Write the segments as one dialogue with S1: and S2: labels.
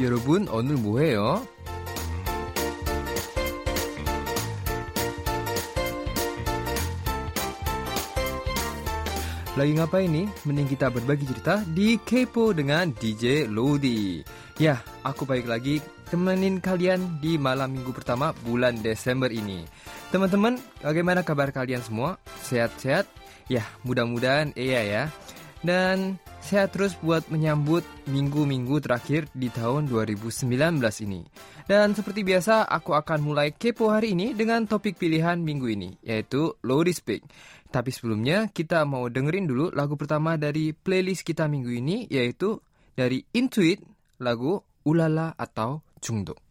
S1: 여러분 오늘 뭐해요? Lagi ngapain nih? Mending kita berbagi cerita di Kepo dengan DJ Lodi. Ya, aku balik lagi temenin kalian di malam minggu pertama bulan Desember ini. Teman-teman, bagaimana kabar kalian semua? Sehat-sehat? Ya, mudah-mudahan iya ya. Dan sehat terus buat menyambut minggu-minggu terakhir di tahun 2019 ini. Dan seperti biasa, aku akan mulai kepo hari ini dengan topik pilihan minggu ini, yaitu Lodi Speak. Tapi sebelumnya kita mau dengerin dulu lagu pertama dari playlist kita minggu ini yaitu dari Intuit lagu Ulala atau Jungdo.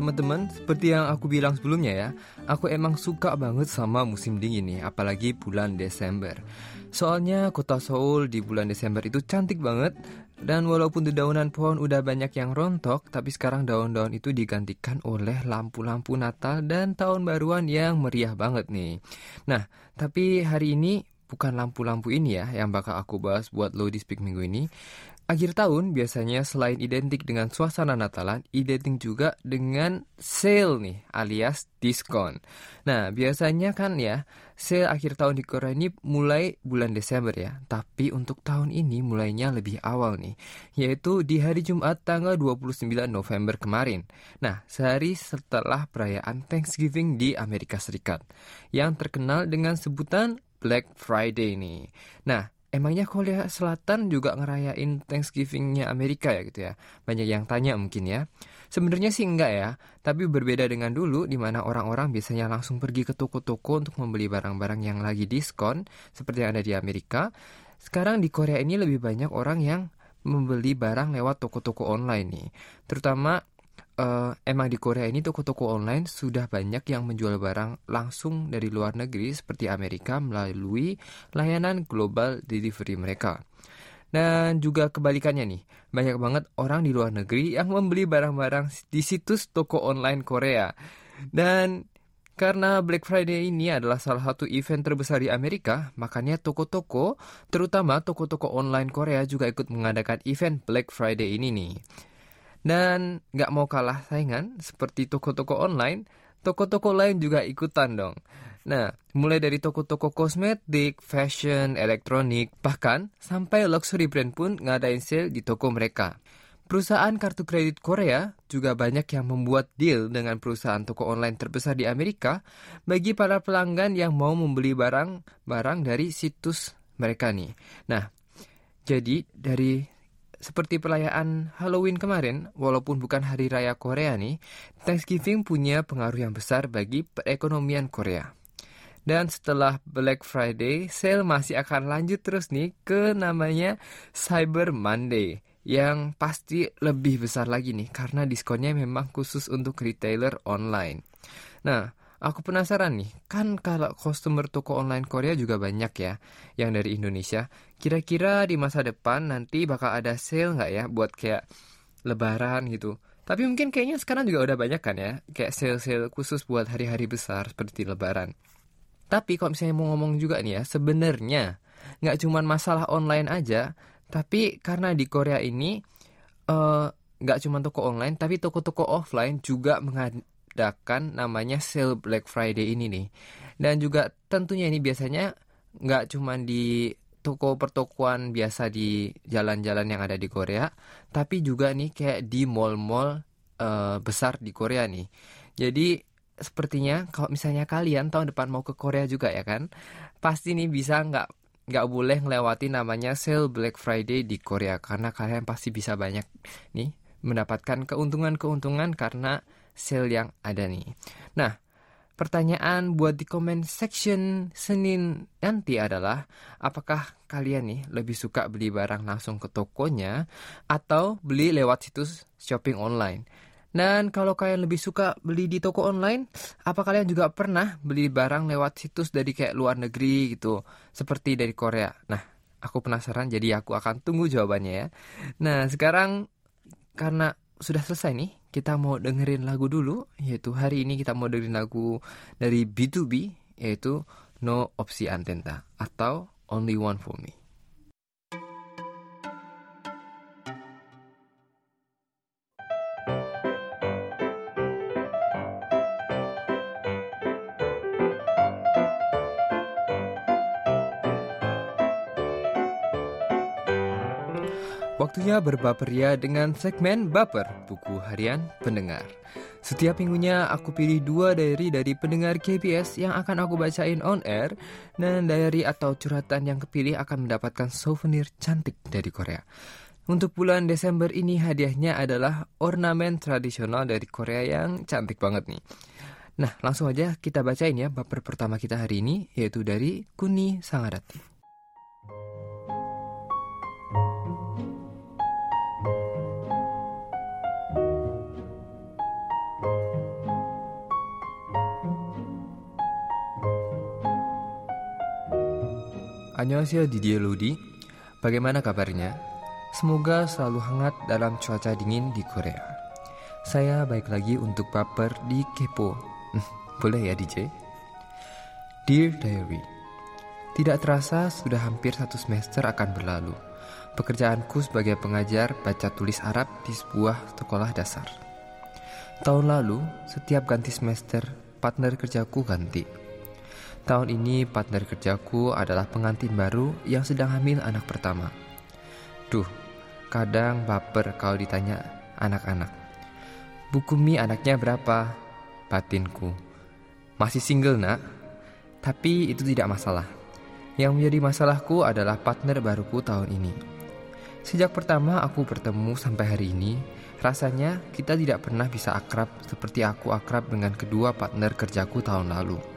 S1: Teman-teman, seperti yang aku bilang sebelumnya ya, aku emang suka banget sama musim dingin nih, apalagi bulan Desember. Soalnya kota Seoul di bulan Desember itu cantik banget dan walaupun dedaunan pohon udah banyak yang rontok, tapi sekarang daun-daun itu digantikan oleh lampu-lampu Natal dan tahun baruan yang meriah banget nih. Nah, tapi hari ini bukan lampu-lampu ini ya yang bakal aku bahas buat Low Speak minggu ini. Akhir tahun biasanya selain identik dengan suasana Natalan, identik juga dengan sale nih, alias diskon. Nah, biasanya kan ya, sale akhir tahun di Korea ini mulai bulan Desember ya. Tapi untuk tahun ini mulainya lebih awal nih, yaitu di hari Jumat tanggal 29 November kemarin. Nah, sehari setelah perayaan Thanksgiving di Amerika Serikat, yang terkenal dengan sebutan Black Friday nih. Nah, Emangnya Korea Selatan juga ngerayain Thanksgiving-nya Amerika ya gitu ya? Banyak yang tanya mungkin ya. Sebenarnya sih enggak ya, tapi berbeda dengan dulu di mana orang-orang biasanya langsung pergi ke toko-toko untuk membeli barang-barang yang lagi diskon seperti yang ada di Amerika. Sekarang di Korea ini lebih banyak orang yang membeli barang lewat toko-toko online nih. Terutama uh, emang di Korea ini toko-toko online sudah banyak yang menjual barang langsung dari luar negeri seperti Amerika melalui layanan global delivery mereka. Dan juga kebalikannya nih, banyak banget orang di luar negeri yang membeli barang-barang di situs toko online Korea. Dan karena Black Friday ini adalah salah satu event terbesar di Amerika, makanya toko-toko, terutama toko-toko online Korea juga ikut mengadakan event Black Friday ini nih. Dan nggak mau kalah saingan seperti toko-toko online, toko-toko lain juga ikutan dong. Nah, mulai dari toko-toko kosmetik, fashion, elektronik, bahkan sampai luxury brand pun ngadain sale di toko mereka. Perusahaan kartu kredit Korea juga banyak yang membuat deal dengan perusahaan toko online terbesar di Amerika bagi para pelanggan yang mau membeli barang-barang dari situs mereka nih. Nah, jadi dari seperti perayaan Halloween kemarin, walaupun bukan hari raya Korea nih, Thanksgiving punya pengaruh yang besar bagi perekonomian Korea. Dan setelah Black Friday, sale masih akan lanjut terus nih ke namanya Cyber Monday yang pasti lebih besar lagi nih karena diskonnya memang khusus untuk retailer online. Nah, Aku penasaran nih, kan kalau customer toko online Korea juga banyak ya yang dari Indonesia. Kira-kira di masa depan nanti bakal ada sale nggak ya buat kayak lebaran gitu. Tapi mungkin kayaknya sekarang juga udah banyak kan ya, kayak sale-sale khusus buat hari-hari besar seperti lebaran. Tapi kalau misalnya mau ngomong juga nih ya, sebenarnya nggak cuma masalah online aja, tapi karena di Korea ini uh, nggak cuma toko online, tapi toko-toko offline juga mengadakan namanya sale Black Friday ini nih. Dan juga tentunya ini biasanya nggak cuma di toko pertokoan biasa di jalan-jalan yang ada di Korea, tapi juga nih kayak di mall-mall uh, besar di Korea nih. Jadi sepertinya kalau misalnya kalian tahun depan mau ke Korea juga ya kan, pasti nih bisa nggak nggak boleh melewati namanya sale Black Friday di Korea karena kalian pasti bisa banyak nih mendapatkan keuntungan-keuntungan karena sale yang ada nih. Nah, pertanyaan buat di comment section Senin nanti adalah apakah kalian nih lebih suka beli barang langsung ke tokonya atau beli lewat situs shopping online? Dan kalau kalian lebih suka beli di toko online, apa kalian juga pernah beli barang lewat situs dari kayak luar negeri gitu, seperti dari Korea? Nah, aku penasaran jadi aku akan tunggu jawabannya ya. Nah, sekarang karena sudah selesai nih kita mau dengerin lagu dulu, yaitu hari ini kita mau dengerin lagu dari B2B, yaitu No Opsi Antenta atau Only One For Me. Waktunya berbaperia dengan segmen Baper, buku harian pendengar. Setiap minggunya aku pilih dua diary dari pendengar KBS yang akan aku bacain on air dan diary atau curhatan yang kepilih akan mendapatkan souvenir cantik dari Korea. Untuk bulan Desember ini hadiahnya adalah ornamen tradisional dari Korea yang cantik banget nih. Nah, langsung aja kita bacain ya baper pertama kita hari ini yaitu dari Kuni Sangarati. Annyeonghaseyo Didier Lodi. Bagaimana kabarnya? Semoga selalu hangat dalam cuaca dingin di Korea. Saya baik lagi untuk baper di Kepo. Hmm, boleh ya DJ? Dear Diary, tidak terasa sudah hampir satu semester akan berlalu. Pekerjaanku sebagai pengajar baca tulis Arab di sebuah sekolah dasar. Tahun lalu, setiap ganti semester, partner kerjaku ganti. Tahun ini partner kerjaku adalah pengantin baru yang sedang hamil anak pertama. Duh, kadang baper kalau ditanya anak-anak. Buku mie anaknya berapa? Batinku. Masih single nak? Tapi itu tidak masalah. Yang menjadi masalahku adalah partner baruku tahun ini. Sejak pertama aku bertemu sampai hari ini, rasanya kita tidak pernah bisa akrab seperti aku akrab dengan kedua partner kerjaku tahun lalu.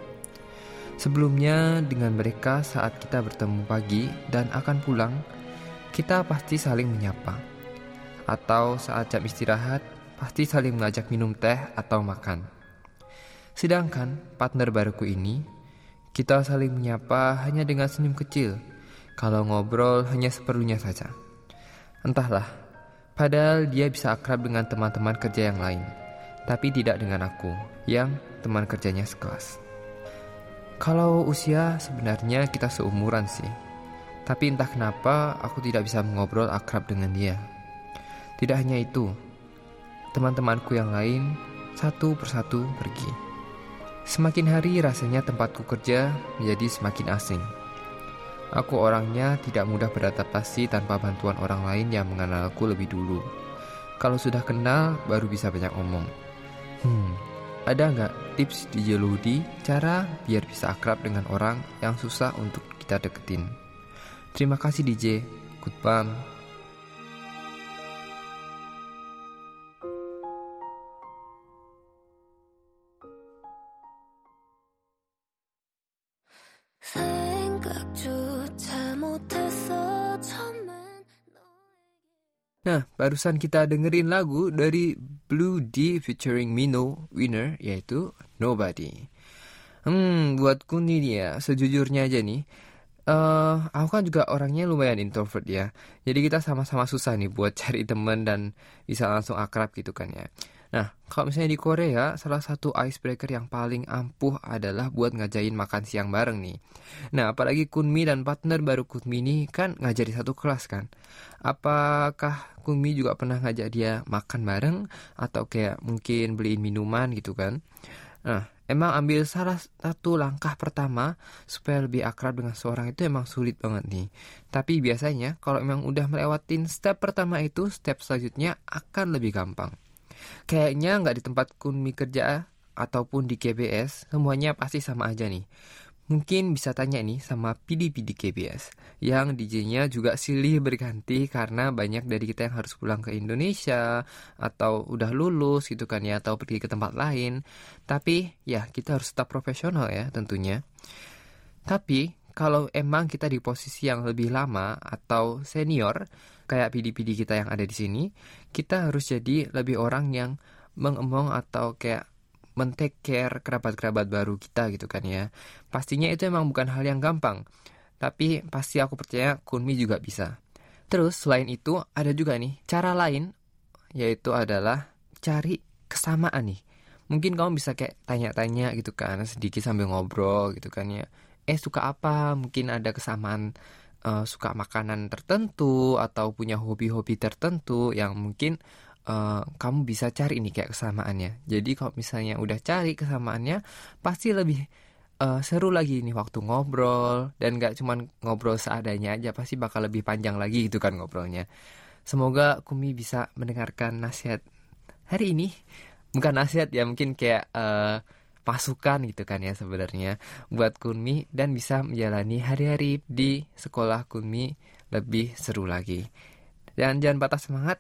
S1: Sebelumnya, dengan mereka saat kita bertemu pagi dan akan pulang, kita pasti saling menyapa. Atau saat jam istirahat, pasti saling mengajak minum teh atau makan. Sedangkan partner baruku ini, kita saling menyapa hanya dengan senyum kecil. Kalau ngobrol hanya seperlunya saja. Entahlah, padahal dia bisa akrab dengan teman-teman kerja yang lain, tapi tidak dengan aku, yang teman kerjanya sekelas. Kalau usia sebenarnya kita seumuran sih. Tapi entah kenapa aku tidak bisa mengobrol akrab dengan dia. Tidak hanya itu, teman-temanku yang lain satu persatu pergi. Semakin hari rasanya tempatku kerja menjadi semakin asing. Aku orangnya tidak mudah beradaptasi tanpa bantuan orang lain yang mengenalku lebih dulu. Kalau sudah kenal, baru bisa banyak omong. Hmm, ada nggak tips di Jeludi cara biar bisa akrab dengan orang yang susah untuk kita deketin? Terima kasih DJ. Goodbye. Nah, barusan kita dengerin lagu dari Blue D featuring Mino Winner yaitu Nobody. Hmm, buatku nih ya, sejujurnya aja nih, uh, aku kan juga orangnya lumayan introvert ya. Jadi kita sama-sama susah nih buat cari temen dan bisa langsung akrab gitu kan ya. Nah, kalau misalnya di Korea, salah satu icebreaker yang paling ampuh adalah buat ngajain makan siang bareng nih. Nah, apalagi Kunmi dan partner baru Kunmi ini kan ngajari satu kelas kan. Apakah Kunmi juga pernah ngajak dia makan bareng atau kayak mungkin beliin minuman gitu kan? Nah, emang ambil salah satu langkah pertama supaya lebih akrab dengan seorang itu emang sulit banget nih. Tapi biasanya kalau emang udah melewatin step pertama itu, step selanjutnya akan lebih gampang. Kayaknya nggak di tempat Kunmi kerja ataupun di KBS, semuanya pasti sama aja nih. Mungkin bisa tanya nih sama PD-PD KBS yang DJ-nya juga silih berganti karena banyak dari kita yang harus pulang ke Indonesia atau udah lulus gitu kan ya atau pergi ke tempat lain. Tapi ya kita harus tetap profesional ya tentunya. Tapi kalau emang kita di posisi yang lebih lama atau senior, kayak PD-PD kita yang ada di sini, kita harus jadi lebih orang yang mengemong atau kayak men-take care kerabat-kerabat baru kita gitu kan ya. Pastinya itu emang bukan hal yang gampang. Tapi pasti aku percaya Kunmi juga bisa. Terus selain itu ada juga nih cara lain yaitu adalah cari kesamaan nih. Mungkin kamu bisa kayak tanya-tanya gitu kan, sedikit sambil ngobrol gitu kan ya. Eh suka apa? Mungkin ada kesamaan uh, suka makanan tertentu atau punya hobi-hobi tertentu yang mungkin uh, kamu bisa cari nih kayak kesamaannya. Jadi kalau misalnya udah cari kesamaannya, pasti lebih uh, seru lagi nih waktu ngobrol dan gak cuman ngobrol seadanya aja, pasti bakal lebih panjang lagi gitu kan ngobrolnya. Semoga Kumi bisa mendengarkan nasihat hari ini. Bukan nasihat ya, mungkin kayak uh, masukan gitu kan ya sebenarnya buat Kunmi dan bisa menjalani hari-hari di sekolah Kunmi lebih seru lagi. Dan jangan patah semangat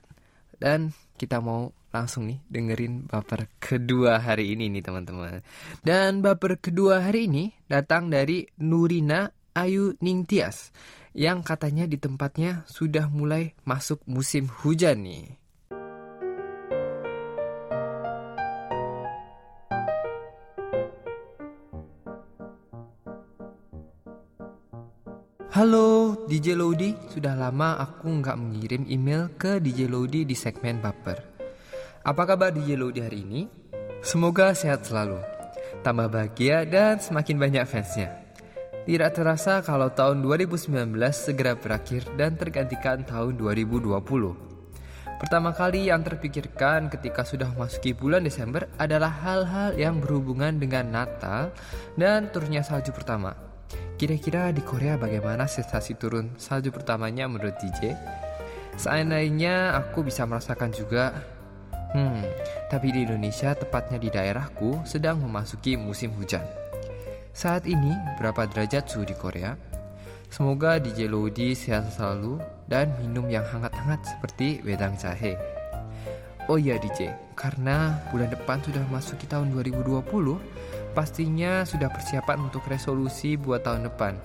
S1: dan kita mau langsung nih dengerin baper kedua hari ini nih teman-teman. Dan baper kedua hari ini datang dari Nurina Ayu Ningtyas yang katanya di tempatnya sudah mulai masuk musim hujan nih. Halo DJ Lodi, sudah lama aku nggak mengirim email ke DJ Lodi di segmen Baper. Apa kabar DJ Lodi hari ini? Semoga sehat selalu, tambah bahagia dan semakin banyak fansnya. Tidak terasa kalau tahun 2019 segera berakhir dan tergantikan tahun 2020. Pertama kali yang terpikirkan ketika sudah memasuki bulan Desember adalah hal-hal yang berhubungan dengan Natal dan turunnya salju pertama. Kira-kira di Korea bagaimana sensasi turun salju pertamanya menurut DJ? Seandainya aku bisa merasakan juga Hmm, tapi di Indonesia, tepatnya di daerahku, sedang memasuki musim hujan. Saat ini, berapa derajat suhu di Korea? Semoga DJ Lodi sehat selalu dan minum yang hangat-hangat seperti wedang jahe. Oh iya DJ, karena bulan depan sudah memasuki tahun 2020, pastinya sudah persiapan untuk resolusi buat tahun depan.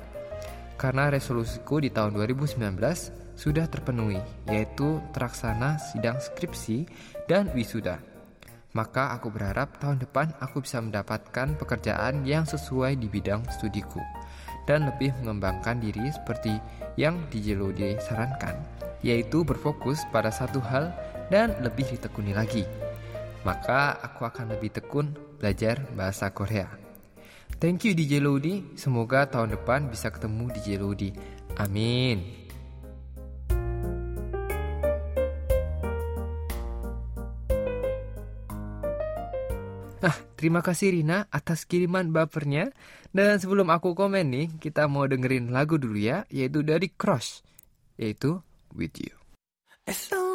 S1: Karena resolusiku di tahun 2019 sudah terpenuhi, yaitu terlaksana sidang skripsi dan wisuda. Maka aku berharap tahun depan aku bisa mendapatkan pekerjaan yang sesuai di bidang studiku dan lebih mengembangkan diri seperti yang DJ Lode sarankan, yaitu berfokus pada satu hal dan lebih ditekuni lagi. Maka aku akan lebih tekun belajar bahasa Korea. Thank you DJ Lodi, semoga tahun depan bisa ketemu DJ Lodi. Amin. Nah, terima kasih Rina atas kiriman bapernya. Dan sebelum aku komen nih, kita mau dengerin lagu dulu ya, yaitu dari Cross, yaitu With You. It's always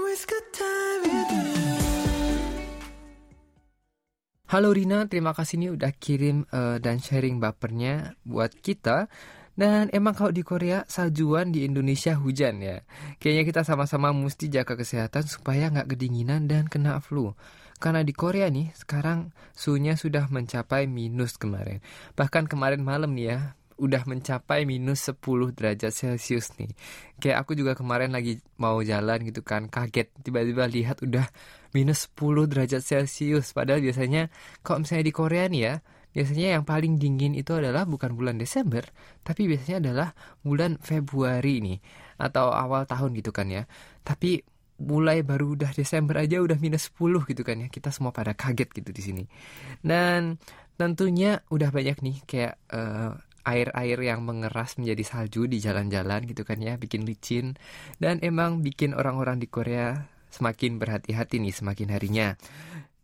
S1: Halo Rina, terima kasih nih udah kirim uh, dan sharing bapernya buat kita. Dan emang kalau di Korea saljuan di Indonesia hujan ya. Kayaknya kita sama-sama mesti jaga kesehatan supaya nggak kedinginan dan kena flu. Karena di Korea nih sekarang suhunya sudah mencapai minus kemarin. Bahkan kemarin malam nih ya udah mencapai minus 10 derajat Celcius nih. Kayak aku juga kemarin lagi mau jalan gitu kan kaget tiba-tiba lihat udah minus 10 derajat Celcius. Padahal biasanya kalau misalnya di Korea nih ya, biasanya yang paling dingin itu adalah bukan bulan Desember, tapi biasanya adalah bulan Februari nih atau awal tahun gitu kan ya. Tapi mulai baru udah Desember aja udah minus 10 gitu kan ya. Kita semua pada kaget gitu di sini. Dan tentunya udah banyak nih kayak uh, air-air yang mengeras menjadi salju di jalan-jalan gitu kan ya, bikin licin dan emang bikin orang-orang di Korea semakin berhati-hati nih semakin harinya.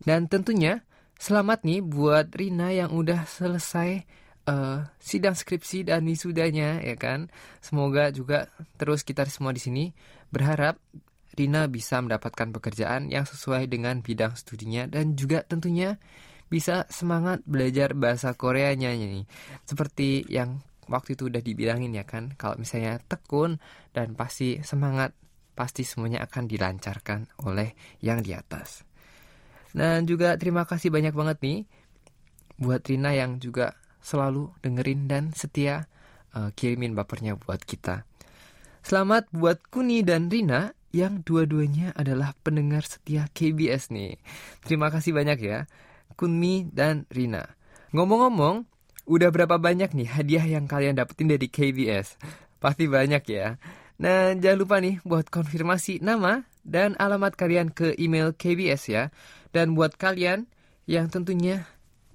S1: Dan tentunya selamat nih buat Rina yang udah selesai uh, sidang skripsi dan wisudanya ya kan. Semoga juga terus kita semua di sini berharap Rina bisa mendapatkan pekerjaan yang sesuai dengan bidang studinya dan juga tentunya bisa semangat belajar bahasa Koreanya nih. Seperti yang waktu itu udah dibilangin ya kan, kalau misalnya tekun dan pasti semangat pasti semuanya akan dilancarkan oleh yang di atas. Dan juga terima kasih banyak banget nih buat Rina yang juga selalu dengerin dan setia uh, kirimin bapernya buat kita. Selamat buat Kuni dan Rina yang dua-duanya adalah pendengar setia KBS nih. Terima kasih banyak ya, Kunmi dan Rina. Ngomong-ngomong, udah berapa banyak nih hadiah yang kalian dapetin dari KBS? Pasti banyak ya. Nah, jangan lupa nih buat konfirmasi nama dan alamat kalian ke email KBS ya. Dan buat kalian yang tentunya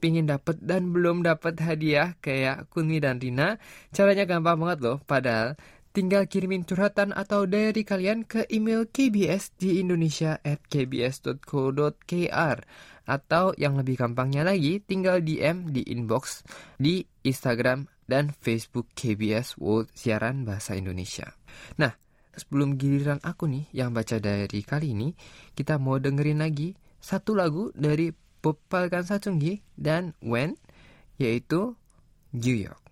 S1: pingin dapat dan belum dapat hadiah kayak Kunmi dan Rina, caranya gampang banget loh. Padahal tinggal kirimin curhatan atau diary kalian ke email KBS di Indonesia at kbs.co.kr atau yang lebih gampangnya lagi tinggal DM di inbox di Instagram dan Facebook KBS World Siaran Bahasa Indonesia. Nah, sebelum giliran aku nih yang baca dari kali ini, kita mau dengerin lagi satu lagu dari Popalkan Sachunggi dan When, yaitu New York.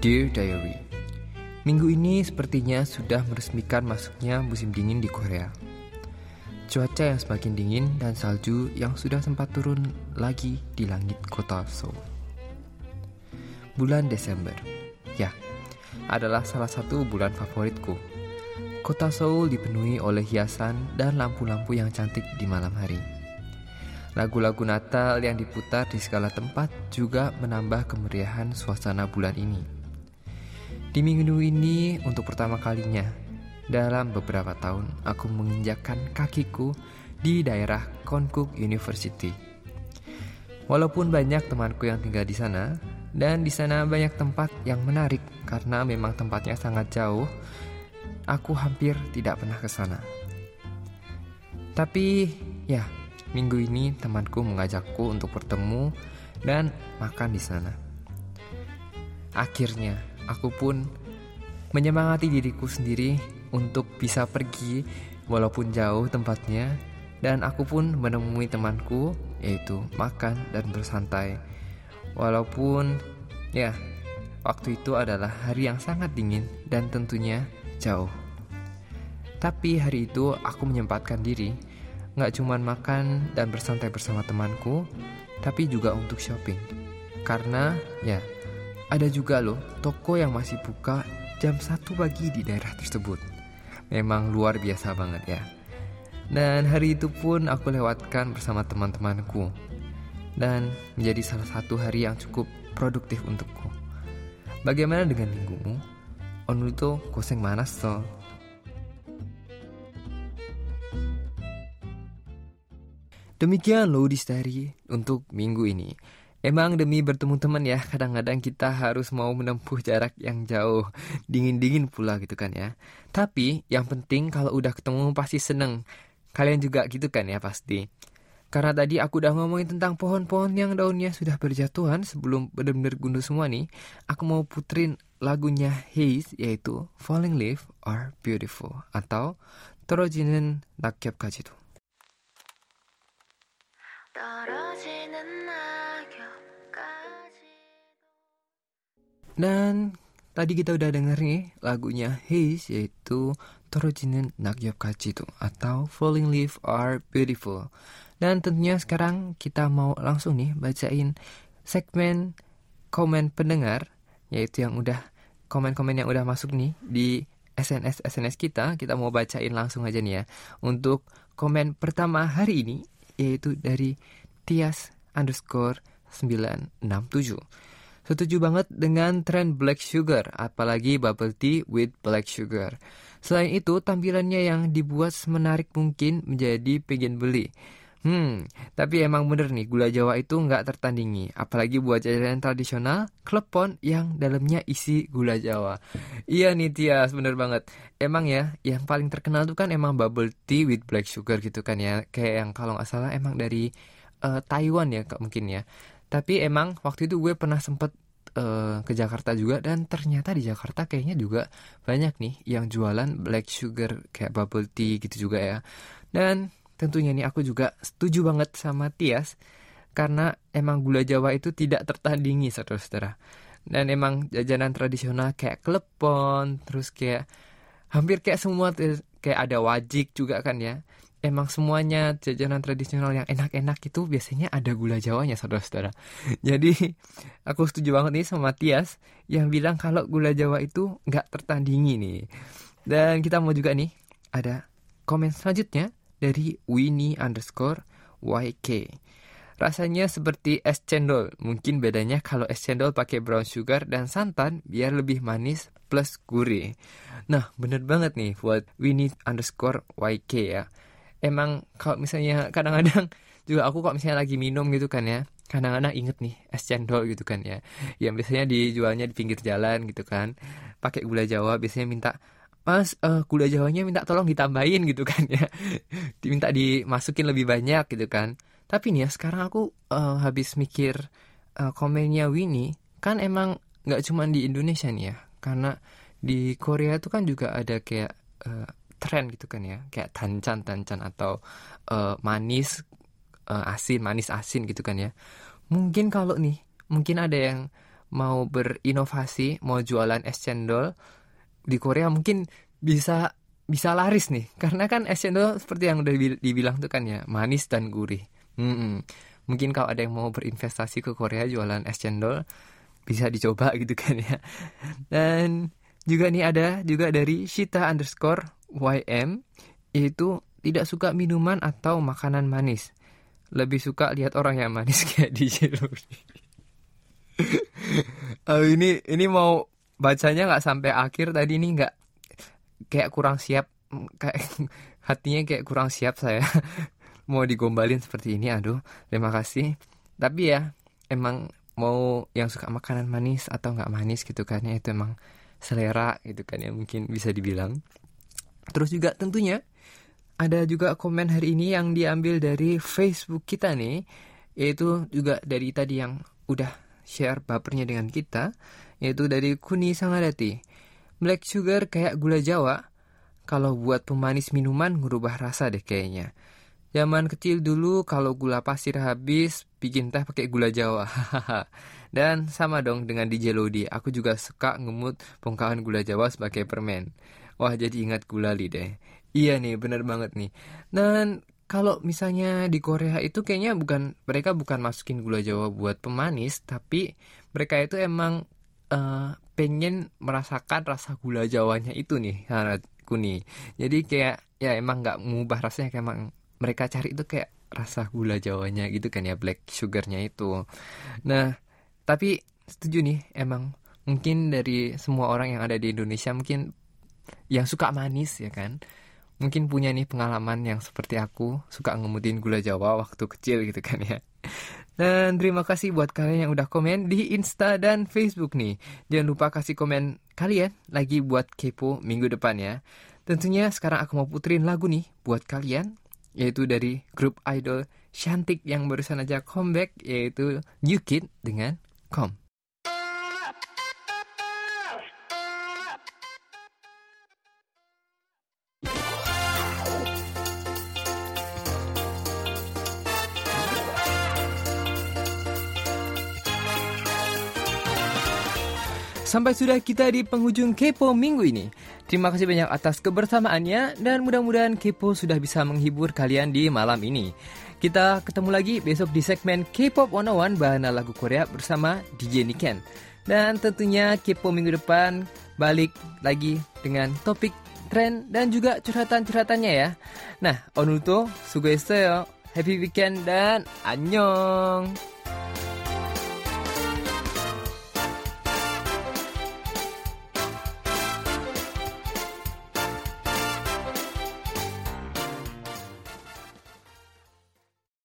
S1: Dear Diary. Minggu ini sepertinya sudah meresmikan masuknya musim dingin di Korea. Cuaca yang semakin dingin dan salju yang sudah sempat turun lagi di langit kota Seoul. Bulan Desember. Ya, adalah salah satu bulan favoritku. Kota Seoul dipenuhi oleh hiasan dan lampu-lampu yang cantik di malam hari. Lagu-lagu Natal yang diputar di segala tempat juga menambah kemeriahan suasana bulan ini. Di minggu ini untuk pertama kalinya dalam beberapa tahun aku menginjakkan kakiku di daerah Konkuk University. Walaupun banyak temanku yang tinggal di sana dan di sana banyak tempat yang menarik karena memang tempatnya sangat jauh, aku hampir tidak pernah ke sana. Tapi ya, minggu ini temanku mengajakku untuk bertemu dan makan di sana. Akhirnya, aku pun menyemangati diriku sendiri untuk bisa pergi walaupun jauh tempatnya dan aku pun menemui temanku yaitu makan dan bersantai. Walaupun ya waktu itu adalah hari yang sangat dingin dan tentunya jauh. Tapi hari itu aku menyempatkan diri nggak cuma makan dan bersantai bersama temanku, tapi juga untuk shopping. Karena ya ada juga loh toko yang masih buka jam 1 pagi di daerah tersebut. Memang luar biasa banget ya. Dan hari itu pun aku lewatkan bersama teman-temanku. Dan menjadi salah satu hari yang cukup produktif untukku. Bagaimana dengan minggumu? itu koseng manas so. Demikian loh Distari untuk minggu ini. Emang demi bertemu teman ya, kadang-kadang kita harus mau menempuh jarak yang jauh, dingin-dingin pula gitu kan ya. Tapi yang penting kalau udah ketemu pasti seneng. Kalian juga gitu kan ya pasti. Karena tadi aku udah ngomongin tentang pohon-pohon yang daunnya sudah berjatuhan sebelum benar-benar gunduh semua nih, aku mau putrin lagunya Haze yaitu Falling Leaf Are Beautiful atau 떨어지는 낙엽까지도. Dan tadi kita udah denger nih lagunya Haze yaitu Torojinen Nagyopkachi atau Falling Leaf Are Beautiful. Dan tentunya sekarang kita mau langsung nih bacain segmen komen pendengar yaitu yang udah komen-komen yang udah masuk nih di SNS SNS kita. Kita mau bacain langsung aja nih ya. Untuk komen pertama hari ini yaitu dari Tias underscore 967 Setuju banget dengan tren black sugar, apalagi bubble tea with black sugar. Selain itu, tampilannya yang dibuat menarik mungkin menjadi pengen beli. Hmm, tapi emang bener nih, gula jawa itu nggak tertandingi. Apalagi buat jajanan tradisional, klepon yang dalamnya isi gula jawa. Iya nih Tias, bener banget. Emang ya, yang paling terkenal tuh kan emang bubble tea with black sugar gitu kan ya. Kayak yang kalau nggak salah emang dari uh, Taiwan ya mungkin ya. Tapi emang waktu itu gue pernah sempet uh, ke Jakarta juga dan ternyata di Jakarta kayaknya juga banyak nih yang jualan black sugar kayak bubble tea gitu juga ya. Dan tentunya nih aku juga setuju banget sama Tias karena emang gula Jawa itu tidak tertandingi saudara-saudara. Dan emang jajanan tradisional kayak klepon, terus kayak hampir kayak semua kayak ada wajik juga kan ya. Emang semuanya jajanan tradisional yang enak-enak itu biasanya ada gula jawanya saudara-saudara. Jadi aku setuju banget nih sama Tias yang bilang kalau gula jawa itu nggak tertandingi nih. Dan kita mau juga nih ada komen selanjutnya dari Winnie underscore YK. Rasanya seperti es cendol. Mungkin bedanya kalau es cendol pakai brown sugar dan santan biar lebih manis plus gurih. Nah, bener banget nih buat Winnie underscore YK ya emang kalau misalnya kadang-kadang juga aku kok misalnya lagi minum gitu kan ya kadang-kadang inget nih es cendol gitu kan ya yang biasanya dijualnya di pinggir jalan gitu kan pakai gula jawa biasanya minta mas uh, gula jawanya minta tolong ditambahin gitu kan ya. Diminta dimasukin lebih banyak gitu kan. Tapi nih ya sekarang aku uh, habis mikir uh, komennya Winnie kan emang nggak cuma di Indonesia nih ya karena di Korea itu kan juga ada kayak uh, tren gitu kan ya. Kayak tancan tancan atau uh, manis uh, asin manis asin gitu kan ya. Mungkin kalau nih mungkin ada yang mau berinovasi mau jualan es cendol di Korea mungkin bisa bisa laris nih. Karena kan es cendol seperti yang udah dibilang tuh kan ya manis dan gurih. Hmm, mungkin kalau ada yang mau berinvestasi ke Korea jualan es cendol bisa dicoba gitu kan ya. Dan juga nih ada juga dari Shita underscore YM itu tidak suka minuman atau makanan manis. Lebih suka lihat orang yang manis kayak di Jeruni. uh, ini ini mau bacanya nggak sampai akhir tadi ini nggak kayak kurang siap kayak hatinya kayak kurang siap saya mau digombalin seperti ini aduh terima kasih tapi ya emang mau yang suka makanan manis atau nggak manis gitu kan ya itu emang selera gitu kan ya mungkin bisa dibilang Terus juga tentunya ada juga komen hari ini yang diambil dari Facebook kita nih, yaitu juga dari tadi yang udah share bapernya dengan kita, yaitu dari Kuni Sangadati. Black sugar kayak gula Jawa, kalau buat pemanis minuman ngubah rasa deh kayaknya. Zaman kecil dulu kalau gula pasir habis bikin teh pakai gula Jawa. Dan sama dong dengan DJ Lodi, aku juga suka ngemut bongkahan gula Jawa sebagai permen. Wah jadi ingat gulali deh. Iya nih bener banget nih. Dan kalau misalnya di Korea itu kayaknya bukan mereka bukan masukin gula Jawa buat pemanis, tapi mereka itu emang uh, pengen merasakan rasa gula Jawanya itu nih, harapku nih. Jadi kayak ya emang nggak mengubah rasanya kayak emang mereka cari itu kayak rasa gula Jawanya gitu kan ya black sugarnya itu. Nah tapi setuju nih emang mungkin dari semua orang yang ada di Indonesia mungkin yang suka manis ya kan? Mungkin punya nih pengalaman yang seperti aku suka ngemutin gula jawa waktu kecil gitu kan ya. Dan terima kasih buat kalian yang udah komen di Insta dan Facebook nih. Jangan lupa kasih komen kalian lagi buat kepo minggu depan ya. Tentunya sekarang aku mau puterin lagu nih buat kalian yaitu dari grup idol cantik yang barusan aja comeback yaitu New Kid dengan Come Sampai sudah kita di penghujung Kepo minggu ini. Terima kasih banyak atas kebersamaannya dan mudah-mudahan Kepo sudah bisa menghibur kalian di malam ini. Kita ketemu lagi besok di segmen K-pop 101 bahana lagu Korea bersama DJ Niken. Dan tentunya Kepo minggu depan balik lagi dengan topik tren dan juga curhatan-curhatannya ya. Nah, onuto, sugoiseyo, happy weekend dan annyeong!